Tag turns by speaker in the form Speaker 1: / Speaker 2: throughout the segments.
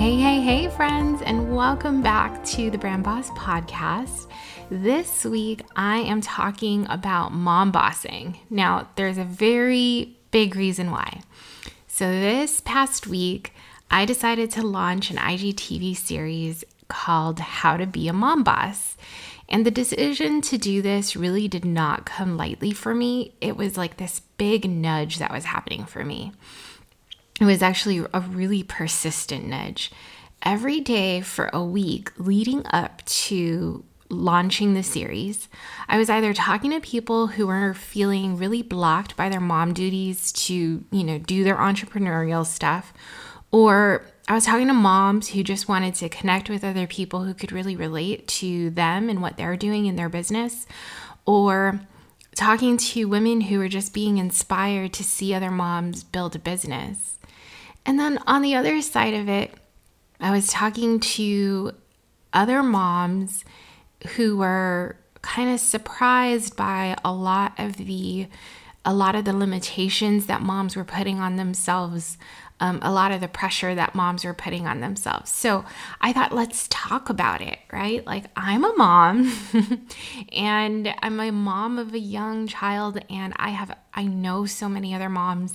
Speaker 1: Hey, hey, hey, friends, and welcome back to the Brand Boss podcast. This week, I am talking about mom bossing. Now, there's a very big reason why. So, this past week, I decided to launch an IGTV series called How to Be a Mom Boss. And the decision to do this really did not come lightly for me. It was like this big nudge that was happening for me. It was actually a really persistent nudge. Every day for a week leading up to launching the series, I was either talking to people who were feeling really blocked by their mom duties to, you know, do their entrepreneurial stuff, or I was talking to moms who just wanted to connect with other people who could really relate to them and what they're doing in their business, or talking to women who were just being inspired to see other moms build a business. And then on the other side of it, I was talking to other moms who were kind of surprised by a lot of the a lot of the limitations that moms were putting on themselves um, a lot of the pressure that moms were putting on themselves. So I thought, let's talk about it, right? Like, I'm a mom and I'm a mom of a young child, and I have, I know so many other moms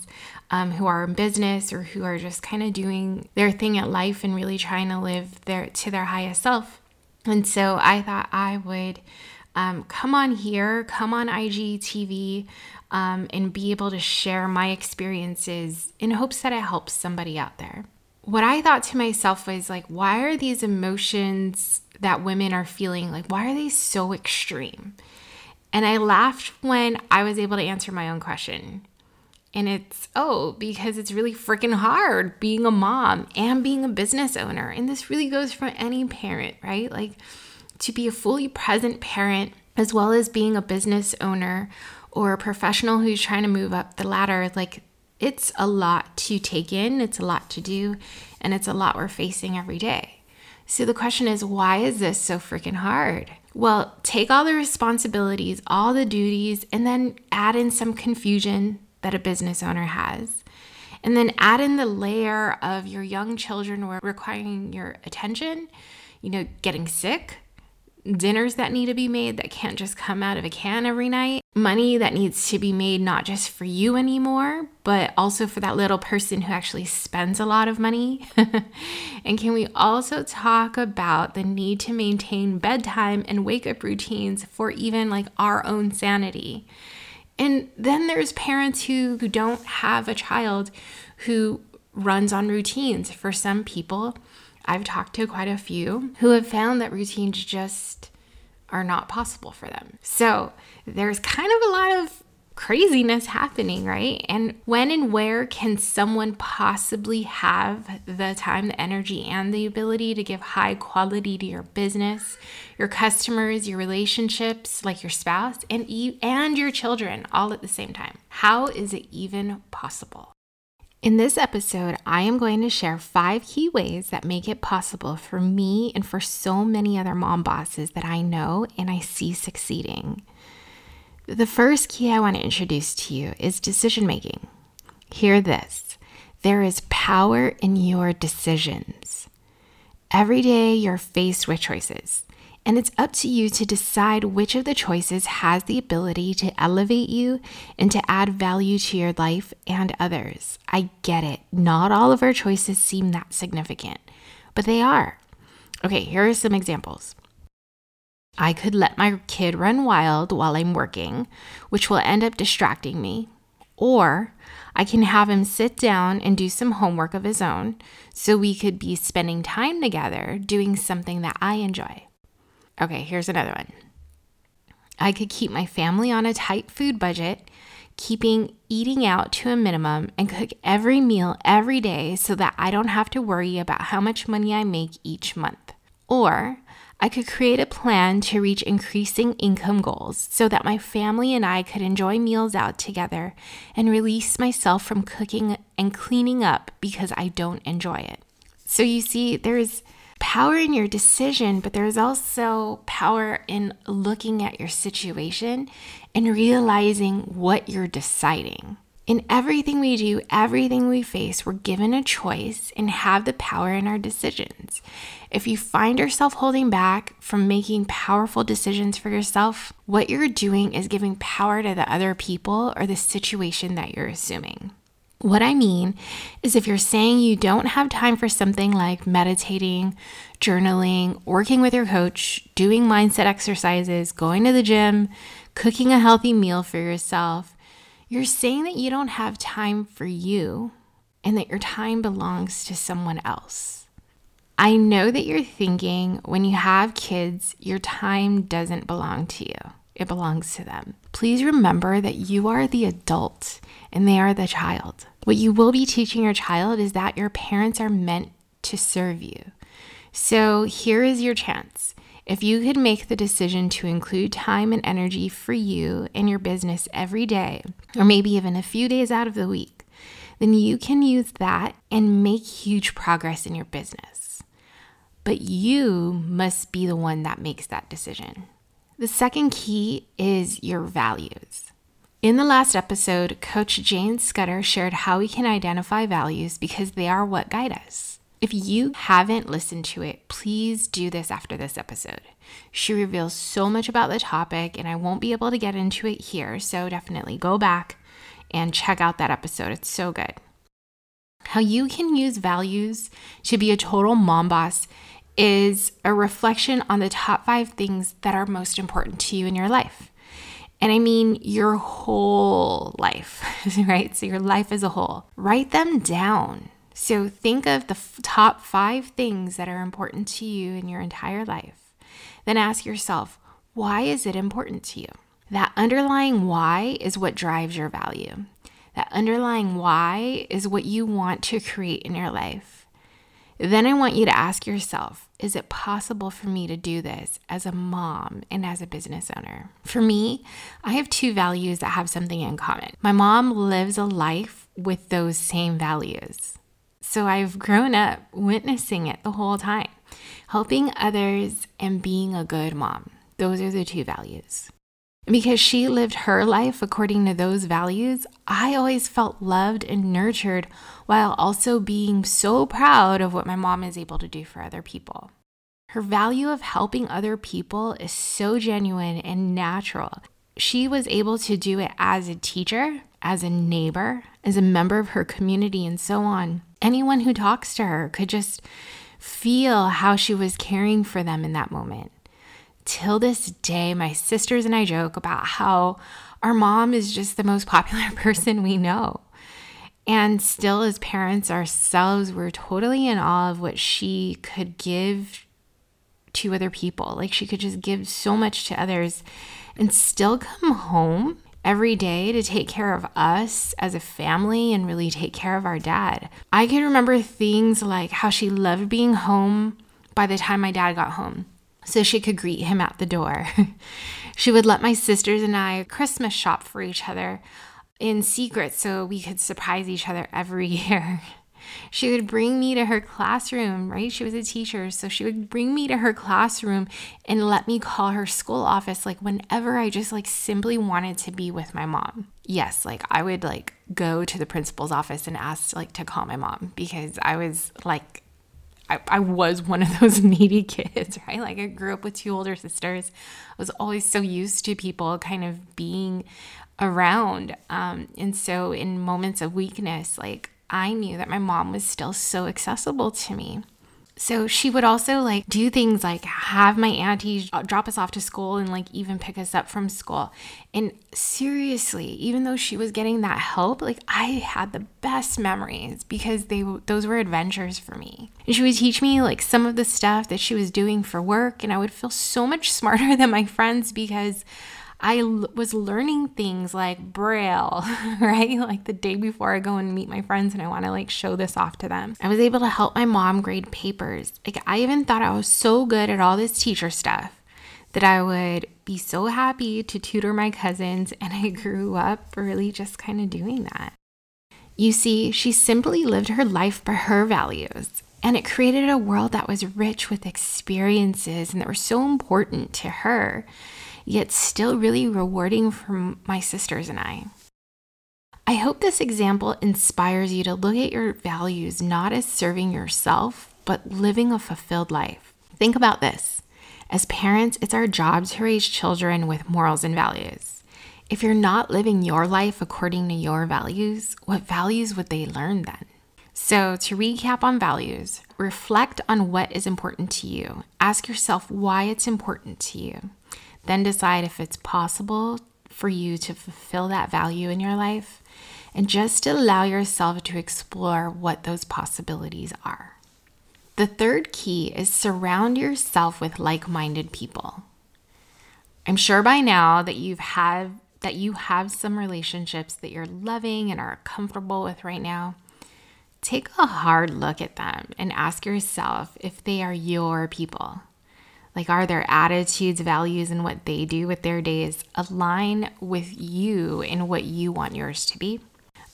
Speaker 1: um, who are in business or who are just kind of doing their thing at life and really trying to live their to their highest self. And so I thought I would um, come on here, come on IGTV, um, and be able to share my experiences in hopes that it helps somebody out there. What I thought to myself was like, why are these emotions that women are feeling like, why are they so extreme? And I laughed when I was able to answer my own question. And it's, oh, because it's really freaking hard being a mom and being a business owner. And this really goes for any parent, right? Like to be a fully present parent, as well as being a business owner or a professional who's trying to move up the ladder. Like it's a lot to take in, it's a lot to do, and it's a lot we're facing every day. So the question is, why is this so freaking hard? Well, take all the responsibilities, all the duties, and then add in some confusion that a business owner has. And then add in the layer of your young children requiring your attention, you know, getting sick, dinners that need to be made that can't just come out of a can every night, money that needs to be made not just for you anymore, but also for that little person who actually spends a lot of money. and can we also talk about the need to maintain bedtime and wake up routines for even like our own sanity? And then there's parents who, who don't have a child who runs on routines. For some people, I've talked to quite a few who have found that routines just are not possible for them. So there's kind of a lot of craziness happening, right? And when and where can someone possibly have the time, the energy, and the ability to give high quality to your business, your customers, your relationships, like your spouse, and you and your children all at the same time? How is it even possible? In this episode, I am going to share five key ways that make it possible for me and for so many other mom bosses that I know and I see succeeding. The first key I want to introduce to you is decision making. Hear this there is power in your decisions. Every day you're faced with choices. And it's up to you to decide which of the choices has the ability to elevate you and to add value to your life and others. I get it. Not all of our choices seem that significant, but they are. Okay, here are some examples. I could let my kid run wild while I'm working, which will end up distracting me. Or I can have him sit down and do some homework of his own so we could be spending time together doing something that I enjoy. Okay, here's another one. I could keep my family on a tight food budget, keeping eating out to a minimum, and cook every meal every day so that I don't have to worry about how much money I make each month. Or I could create a plan to reach increasing income goals so that my family and I could enjoy meals out together and release myself from cooking and cleaning up because I don't enjoy it. So you see, there's power in your decision, but there's also power in looking at your situation and realizing what you're deciding. In everything we do, everything we face, we're given a choice and have the power in our decisions. If you find yourself holding back from making powerful decisions for yourself, what you're doing is giving power to the other people or the situation that you're assuming. What I mean is, if you're saying you don't have time for something like meditating, journaling, working with your coach, doing mindset exercises, going to the gym, cooking a healthy meal for yourself, you're saying that you don't have time for you and that your time belongs to someone else. I know that you're thinking when you have kids, your time doesn't belong to you, it belongs to them. Please remember that you are the adult and they are the child. What you will be teaching your child is that your parents are meant to serve you. So here is your chance. If you could make the decision to include time and energy for you and your business every day, or maybe even a few days out of the week, then you can use that and make huge progress in your business. But you must be the one that makes that decision. The second key is your values. In the last episode, Coach Jane Scudder shared how we can identify values because they are what guide us. If you haven't listened to it, please do this after this episode. She reveals so much about the topic, and I won't be able to get into it here, so definitely go back and check out that episode. It's so good. How you can use values to be a total mom boss is a reflection on the top five things that are most important to you in your life. And I mean your whole life, right? So, your life as a whole. Write them down. So think of the f- top five things that are important to you in your entire life. Then ask yourself, why is it important to you? That underlying why is what drives your value. That underlying why is what you want to create in your life. Then I want you to ask yourself is it possible for me to do this as a mom and as a business owner? For me, I have two values that have something in common. My mom lives a life with those same values. So I've grown up witnessing it the whole time. Helping others and being a good mom. Those are the two values. Because she lived her life according to those values, I always felt loved and nurtured while also being so proud of what my mom is able to do for other people. Her value of helping other people is so genuine and natural. She was able to do it as a teacher, as a neighbor, as a member of her community, and so on anyone who talks to her could just feel how she was caring for them in that moment. Till this day, my sisters and I joke about how our mom is just the most popular person we know. And still, as parents ourselves, we're totally in awe of what she could give to other people. Like she could just give so much to others and still come home every day to take care of us as a family and really take care of our dad. I can remember things like how she loved being home by the time my dad got home so she could greet him at the door. she would let my sisters and I Christmas shop for each other in secret so we could surprise each other every year. She would bring me to her classroom, right? She was a teacher. So she would bring me to her classroom and let me call her school office like whenever I just like simply wanted to be with my mom. Yes, like I would like go to the principal's office and ask like to call my mom because I was like I, I was one of those needy kids, right? Like I grew up with two older sisters. I was always so used to people kind of being around. Um, and so in moments of weakness, like I knew that my mom was still so accessible to me. So she would also like do things like have my auntie drop us off to school and like even pick us up from school. And seriously, even though she was getting that help, like I had the best memories because they those were adventures for me. And she would teach me like some of the stuff that she was doing for work and I would feel so much smarter than my friends because I l- was learning things like Braille, right? Like the day before I go and meet my friends and I want to like show this off to them. I was able to help my mom grade papers. Like I even thought I was so good at all this teacher stuff that I would be so happy to tutor my cousins and I grew up really just kind of doing that. You see, she simply lived her life by her values. And it created a world that was rich with experiences and that were so important to her yet still really rewarding for my sisters and I. I hope this example inspires you to look at your values not as serving yourself, but living a fulfilled life. Think about this. As parents, it's our job to raise children with morals and values. If you're not living your life according to your values, what values would they learn then? So, to recap on values, reflect on what is important to you. Ask yourself why it's important to you. Then decide if it's possible for you to fulfill that value in your life and just allow yourself to explore what those possibilities are. The third key is surround yourself with like-minded people. I'm sure by now that you've had that you have some relationships that you're loving and are comfortable with right now. Take a hard look at them and ask yourself if they are your people. Like, are their attitudes, values, and what they do with their days align with you and what you want yours to be?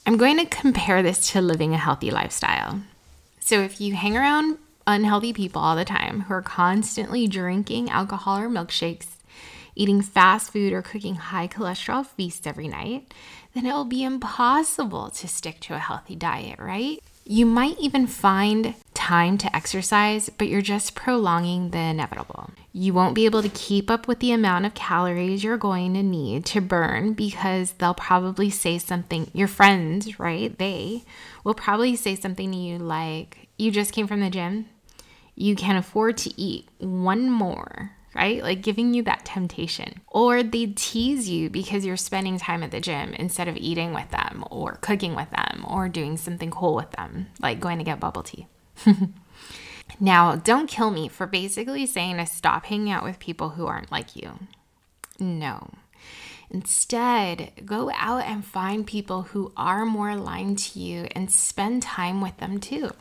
Speaker 1: I'm going to compare this to living a healthy lifestyle. So, if you hang around unhealthy people all the time who are constantly drinking alcohol or milkshakes, eating fast food, or cooking high cholesterol feasts every night, then it will be impossible to stick to a healthy diet, right? You might even find time to exercise, but you're just prolonging the inevitable. You won't be able to keep up with the amount of calories you're going to need to burn because they'll probably say something, your friends, right? They will probably say something to you like, You just came from the gym. You can afford to eat one more right? Like giving you that temptation. Or they tease you because you're spending time at the gym instead of eating with them or cooking with them or doing something cool with them, like going to get bubble tea. now, don't kill me for basically saying to stop hanging out with people who aren't like you. No. Instead, go out and find people who are more aligned to you and spend time with them too.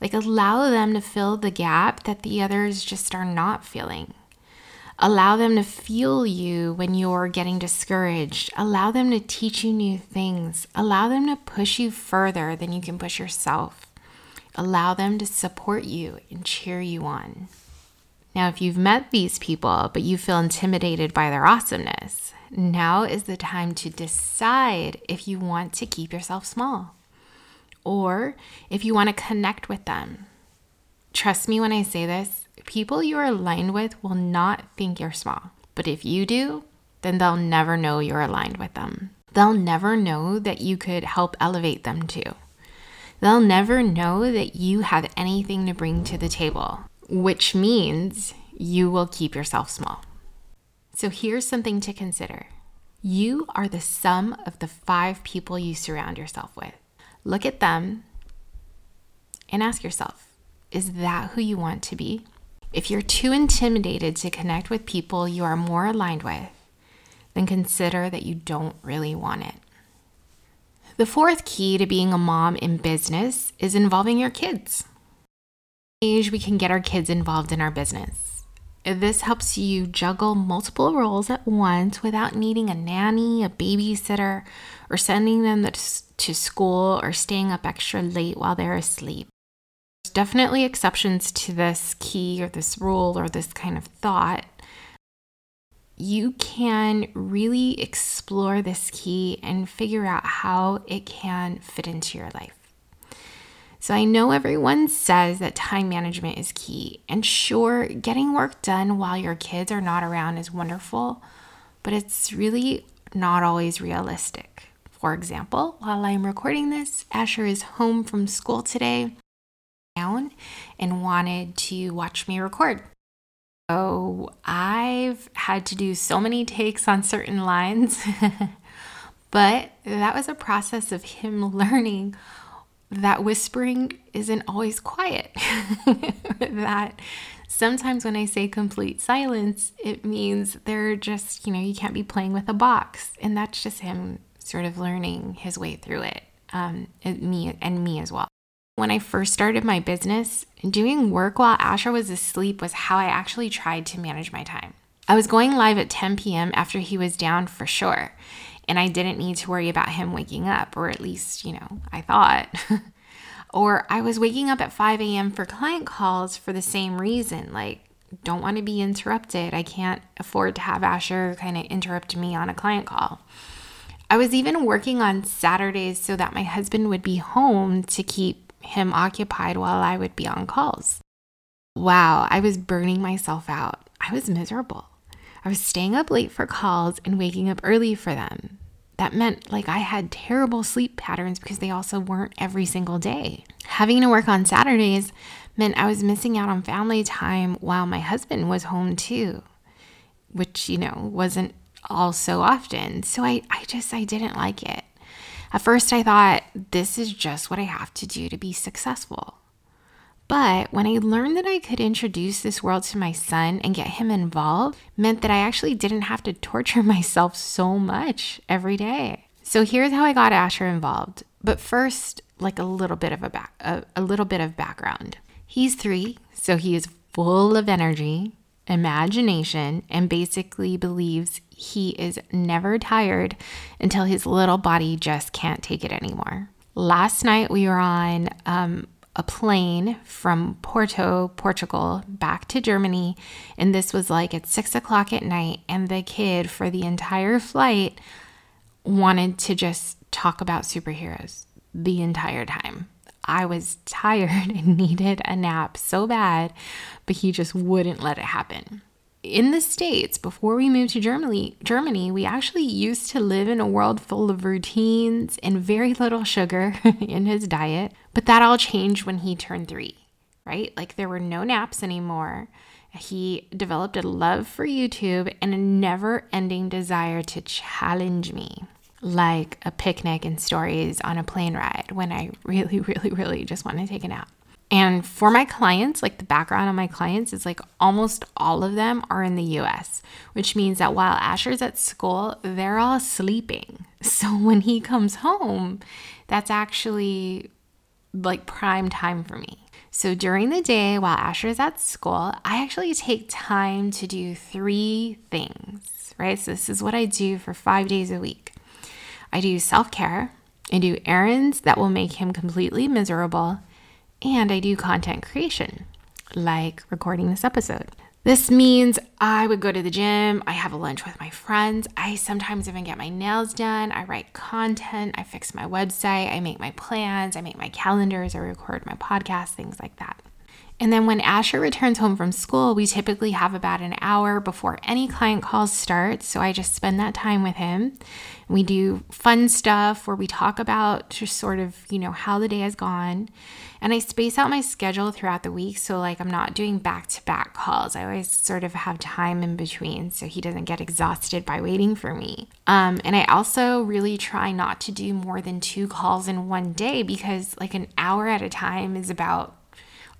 Speaker 1: Like, allow them to fill the gap that the others just are not feeling. Allow them to feel you when you're getting discouraged. Allow them to teach you new things. Allow them to push you further than you can push yourself. Allow them to support you and cheer you on. Now, if you've met these people, but you feel intimidated by their awesomeness, now is the time to decide if you want to keep yourself small or if you want to connect with them. Trust me when I say this, people you are aligned with will not think you're small. But if you do, then they'll never know you're aligned with them. They'll never know that you could help elevate them too. They'll never know that you have anything to bring to the table, which means you will keep yourself small. So here's something to consider you are the sum of the five people you surround yourself with. Look at them and ask yourself is that who you want to be? If you're too intimidated to connect with people you are more aligned with, then consider that you don't really want it. The fourth key to being a mom in business is involving your kids. Age we can get our kids involved in our business. This helps you juggle multiple roles at once without needing a nanny, a babysitter, or sending them to school or staying up extra late while they're asleep. There's definitely exceptions to this key or this rule or this kind of thought. You can really explore this key and figure out how it can fit into your life. So, I know everyone says that time management is key, and sure, getting work done while your kids are not around is wonderful, but it's really not always realistic. For example, while I'm recording this, Asher is home from school today. Down and wanted to watch me record. So I've had to do so many takes on certain lines, but that was a process of him learning that whispering isn't always quiet. that sometimes when I say complete silence, it means they're just, you know, you can't be playing with a box. And that's just him sort of learning his way through it, um, and me and me as well. When I first started my business, doing work while Asher was asleep was how I actually tried to manage my time. I was going live at 10 p.m. after he was down for sure and I didn't need to worry about him waking up, or at least, you know, I thought. or I was waking up at 5 a.m. for client calls for the same reason, like, don't want to be interrupted. I can't afford to have Asher kind of interrupt me on a client call. I was even working on Saturdays so that my husband would be home to keep him occupied while I would be on calls. Wow, I was burning myself out. I was miserable. I was staying up late for calls and waking up early for them. That meant like I had terrible sleep patterns because they also weren't every single day. Having to work on Saturdays meant I was missing out on family time while my husband was home too, which, you know, wasn't all so often. So I, I just, I didn't like it. At first, I thought, this is just what I have to do to be successful. But when I learned that I could introduce this world to my son and get him involved, meant that I actually didn't have to torture myself so much every day. So here's how I got Asher involved. But first, like a little bit of a back a, a little bit of background. He's 3, so he is full of energy, imagination, and basically believes he is never tired until his little body just can't take it anymore. Last night we were on um, a plane from Porto, Portugal, back to Germany. And this was like at six o'clock at night. And the kid, for the entire flight, wanted to just talk about superheroes the entire time. I was tired and needed a nap so bad, but he just wouldn't let it happen in the states before we moved to Germany, Germany, we actually used to live in a world full of routines and very little sugar in his diet. But that all changed when he turned 3, right? Like there were no naps anymore. He developed a love for YouTube and a never-ending desire to challenge me. Like a picnic and stories on a plane ride when I really, really, really just want to take a nap. And for my clients, like the background on my clients is like almost all of them are in the US, which means that while Asher's at school, they're all sleeping. So when he comes home, that's actually like prime time for me. So during the day while Asher's at school, I actually take time to do three things, right? So this is what I do for five days a week. I do self care, I do errands that will make him completely miserable and I do content creation, like recording this episode. This means I would go to the gym, I have a lunch with my friends, I sometimes even get my nails done, I write content, I fix my website, I make my plans, I make my calendars, I record my podcast, things like that. And then when Asher returns home from school, we typically have about an hour before any client calls start. So I just spend that time with him. We do fun stuff where we talk about just sort of, you know, how the day has gone. And I space out my schedule throughout the week. So, like, I'm not doing back to back calls. I always sort of have time in between so he doesn't get exhausted by waiting for me. Um, and I also really try not to do more than two calls in one day because, like, an hour at a time is about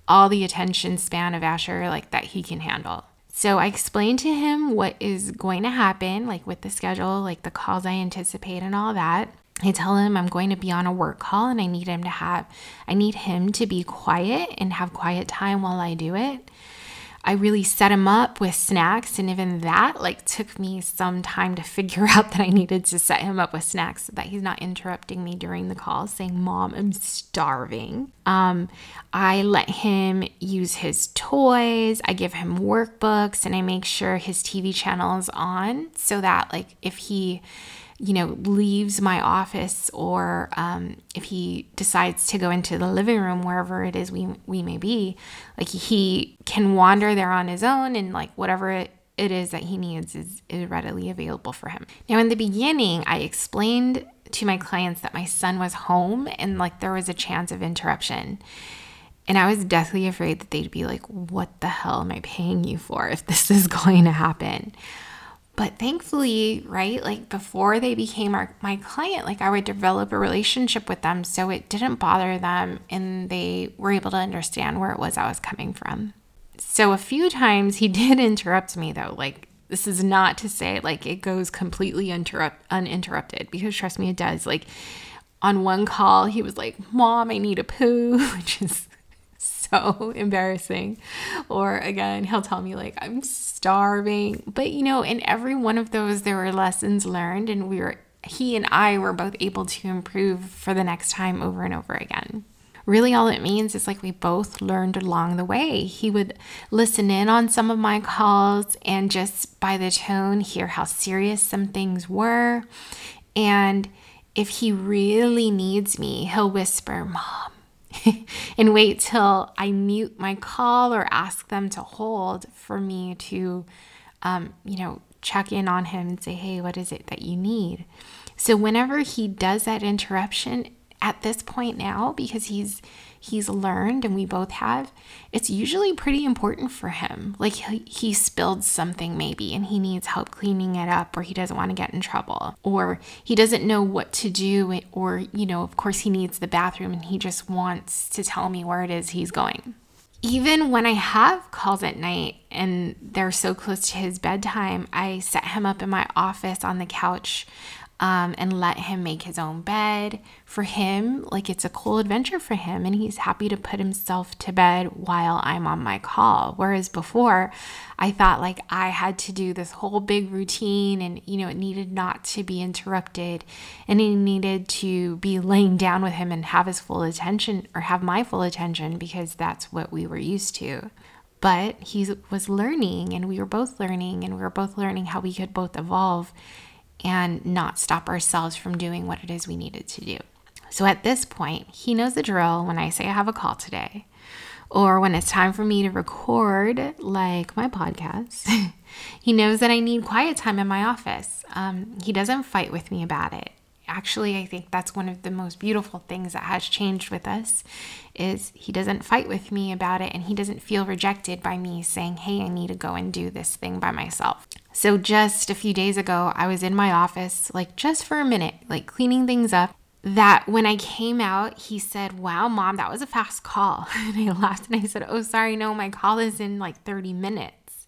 Speaker 1: all the attention span of Asher, like, that he can handle. So I explained to him what is going to happen, like with the schedule, like the calls I anticipate and all that. I tell him I'm going to be on a work call and I need him to have, I need him to be quiet and have quiet time while I do it. I really set him up with snacks, and even that like took me some time to figure out that I needed to set him up with snacks so that he's not interrupting me during the call, saying, "Mom, I'm starving." Um, I let him use his toys. I give him workbooks, and I make sure his TV channel is on so that like if he you know, leaves my office or um, if he decides to go into the living room, wherever it is we, we may be, like he can wander there on his own and like whatever it, it is that he needs is, is readily available for him. Now, in the beginning, I explained to my clients that my son was home and like there was a chance of interruption. And I was deathly afraid that they'd be like, what the hell am I paying you for if this is going to happen? But thankfully, right, like before they became our, my client, like I would develop a relationship with them so it didn't bother them and they were able to understand where it was I was coming from. So a few times he did interrupt me though, like this is not to say like it goes completely interrupt uninterrupted because trust me it does. Like on one call he was like, "Mom, I need a poo," which is so embarrassing. Or again, he'll tell me, like, I'm starving. But, you know, in every one of those, there were lessons learned, and we were, he and I were both able to improve for the next time over and over again. Really, all it means is like we both learned along the way. He would listen in on some of my calls and just by the tone, hear how serious some things were. And if he really needs me, he'll whisper, Mom, and wait till I mute my call or ask them to hold for me to, um, you know, check in on him and say, hey, what is it that you need? So whenever he does that interruption, at this point now because he's he's learned and we both have it's usually pretty important for him. Like he, he spilled something maybe and he needs help cleaning it up or he doesn't want to get in trouble or he doesn't know what to do or you know of course he needs the bathroom and he just wants to tell me where it is he's going. Even when I have calls at night and they're so close to his bedtime, I set him up in my office on the couch um, and let him make his own bed. For him, like it's a cool adventure for him, and he's happy to put himself to bed while I'm on my call. Whereas before, I thought like I had to do this whole big routine, and you know, it needed not to be interrupted, and he needed to be laying down with him and have his full attention or have my full attention because that's what we were used to but he was learning and we were both learning and we were both learning how we could both evolve and not stop ourselves from doing what it is we needed to do. So at this point, he knows the drill when I say I have a call today, or when it's time for me to record, like my podcast. he knows that I need quiet time in my office. Um, he doesn't fight with me about it actually i think that's one of the most beautiful things that has changed with us is he doesn't fight with me about it and he doesn't feel rejected by me saying hey i need to go and do this thing by myself so just a few days ago i was in my office like just for a minute like cleaning things up that when I came out, he said, Wow, mom, that was a fast call. And I laughed and I said, Oh, sorry, no, my call is in like 30 minutes.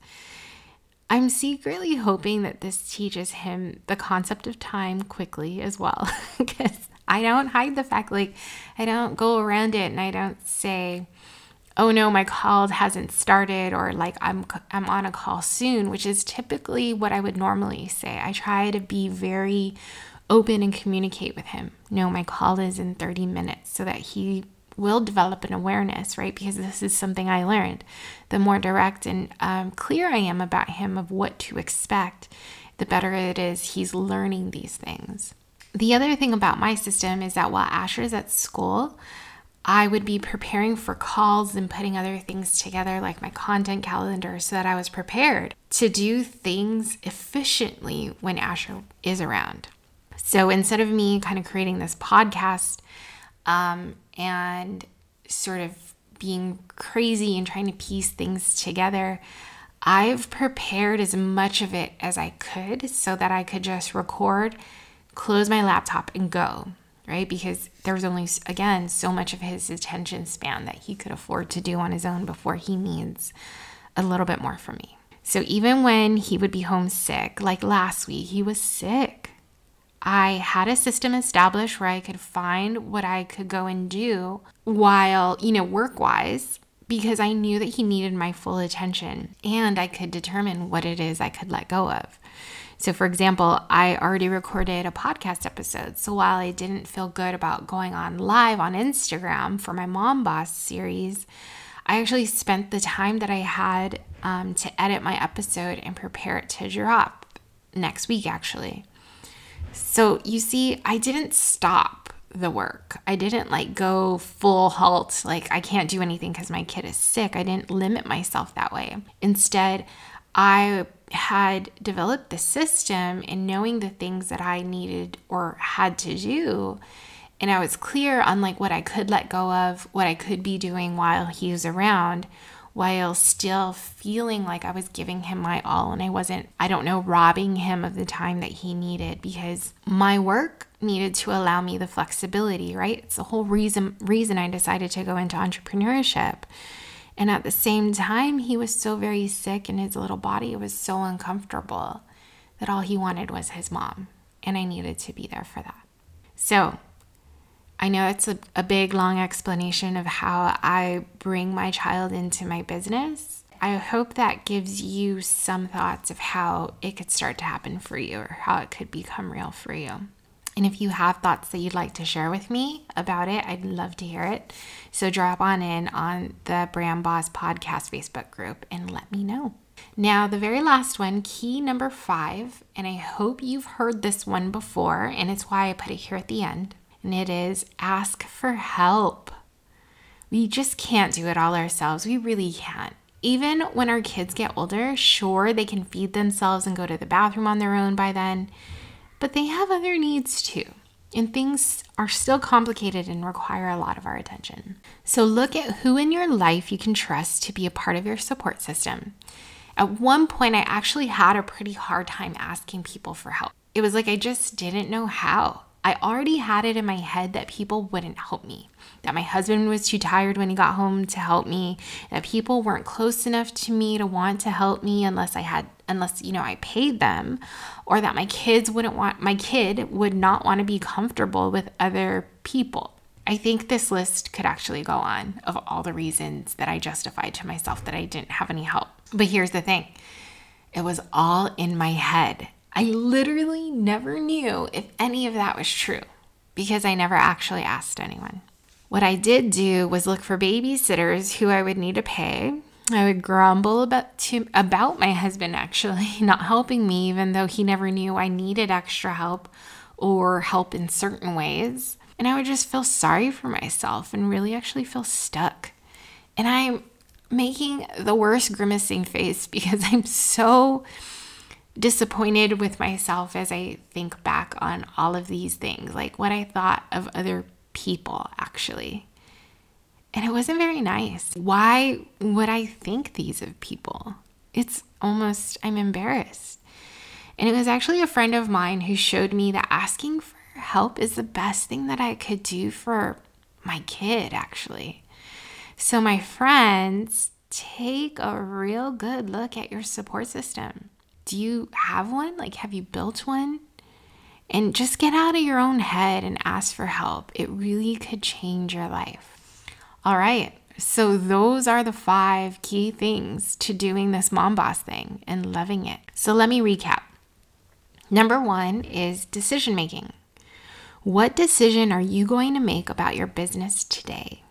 Speaker 1: I'm secretly hoping that this teaches him the concept of time quickly as well. Because I don't hide the fact, like, I don't go around it and I don't say, oh no, my call hasn't started or like I'm I'm on a call soon, which is typically what I would normally say. I try to be very open and communicate with him. No, my call is in 30 minutes so that he will develop an awareness, right? Because this is something I learned. The more direct and um, clear I am about him of what to expect, the better it is he's learning these things. The other thing about my system is that while Asher is at school, I would be preparing for calls and putting other things together, like my content calendar, so that I was prepared to do things efficiently when Asher is around. So instead of me kind of creating this podcast um, and sort of being crazy and trying to piece things together, I've prepared as much of it as I could so that I could just record, close my laptop, and go, right? Because there was only, again, so much of his attention span that he could afford to do on his own before he needs a little bit more from me. So even when he would be homesick, like last week, he was sick. I had a system established where I could find what I could go and do while, you know, work wise, because I knew that he needed my full attention and I could determine what it is I could let go of. So, for example, I already recorded a podcast episode. So, while I didn't feel good about going on live on Instagram for my Mom Boss series, I actually spent the time that I had um, to edit my episode and prepare it to drop next week, actually. So you see, I didn't stop the work. I didn't like go full halt, like I can't do anything because my kid is sick. I didn't limit myself that way. Instead, I had developed the system and knowing the things that I needed or had to do. and I was clear on like what I could let go of, what I could be doing while he was around, while still feeling like I was giving him my all and I wasn't, I don't know, robbing him of the time that he needed because my work needed to allow me the flexibility, right? It's the whole reason reason I decided to go into entrepreneurship. And at the same time, he was so very sick and his little body was so uncomfortable that all he wanted was his mom. And I needed to be there for that. So I know it's a, a big, long explanation of how I bring my child into my business. I hope that gives you some thoughts of how it could start to happen for you or how it could become real for you. And if you have thoughts that you'd like to share with me about it, I'd love to hear it. So drop on in on the Brand Boss Podcast Facebook group and let me know. Now, the very last one, key number five, and I hope you've heard this one before, and it's why I put it here at the end and it is ask for help. We just can't do it all ourselves. We really can't. Even when our kids get older, sure, they can feed themselves and go to the bathroom on their own by then, but they have other needs too. And things are still complicated and require a lot of our attention. So look at who in your life you can trust to be a part of your support system. At one point, I actually had a pretty hard time asking people for help. It was like I just didn't know how. I already had it in my head that people wouldn't help me, that my husband was too tired when he got home to help me, that people weren't close enough to me to want to help me unless I had unless you know I paid them, or that my kids wouldn't want my kid would not want to be comfortable with other people. I think this list could actually go on of all the reasons that I justified to myself that I didn't have any help. But here's the thing. It was all in my head. I literally never knew if any of that was true because I never actually asked anyone. What I did do was look for babysitters who I would need to pay. I would grumble about to, about my husband actually not helping me even though he never knew I needed extra help or help in certain ways. And I would just feel sorry for myself and really actually feel stuck. And I'm making the worst grimacing face because I'm so disappointed with myself as I think back on all of these things, like what I thought of other people actually. And it wasn't very nice. Why would I think these of people? It's almost, I'm embarrassed. And it was actually a friend of mine who showed me that asking for help is the best thing that I could do for my kid, actually. So, my friends, take a real good look at your support system do you have one? Like, have you built one? And just get out of your own head and ask for help. It really could change your life. All right. So, those are the five key things to doing this mom boss thing and loving it. So, let me recap. Number one is decision making. What decision are you going to make about your business today?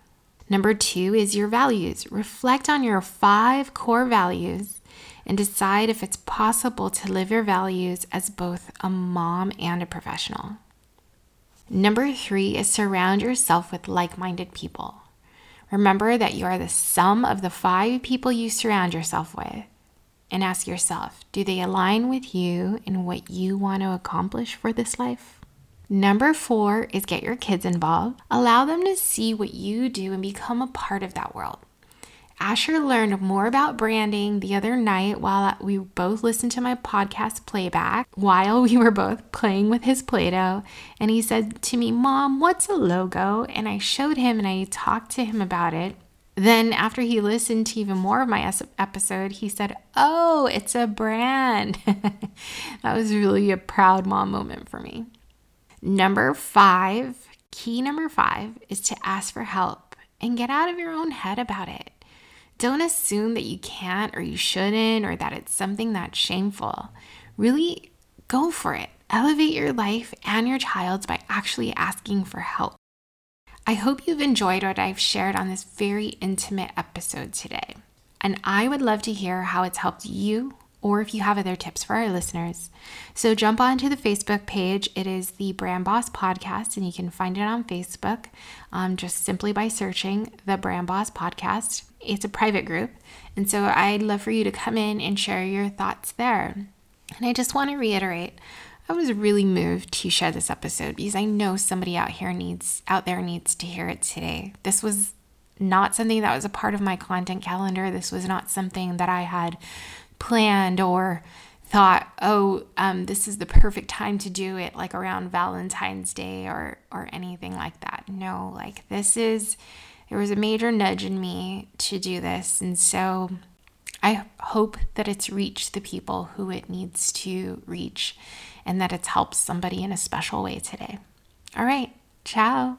Speaker 1: Number two is your values. Reflect on your five core values and decide if it's possible to live your values as both a mom and a professional. Number three is surround yourself with like minded people. Remember that you are the sum of the five people you surround yourself with. And ask yourself do they align with you in what you want to accomplish for this life? Number four is get your kids involved. Allow them to see what you do and become a part of that world. Asher learned more about branding the other night while we both listened to my podcast playback while we were both playing with his Play Doh. And he said to me, Mom, what's a logo? And I showed him and I talked to him about it. Then, after he listened to even more of my episode, he said, Oh, it's a brand. that was really a proud mom moment for me. Number five, key number five, is to ask for help and get out of your own head about it. Don't assume that you can't or you shouldn't or that it's something that's shameful. Really go for it. Elevate your life and your child's by actually asking for help. I hope you've enjoyed what I've shared on this very intimate episode today. And I would love to hear how it's helped you or if you have other tips for our listeners. So jump onto the Facebook page. It is the Brand Boss Podcast, and you can find it on Facebook um, just simply by searching the Brand Boss Podcast. It's a private group. And so I'd love for you to come in and share your thoughts there. And I just want to reiterate I was really moved to share this episode because I know somebody out here needs out there needs to hear it today. This was not something that was a part of my content calendar. This was not something that I had planned or thought, oh, um, this is the perfect time to do it, like around Valentine's Day or or anything like that. No, like this is there was a major nudge in me to do this, and so I hope that it's reached the people who it needs to reach, and that it's helped somebody in a special way today. All right, ciao.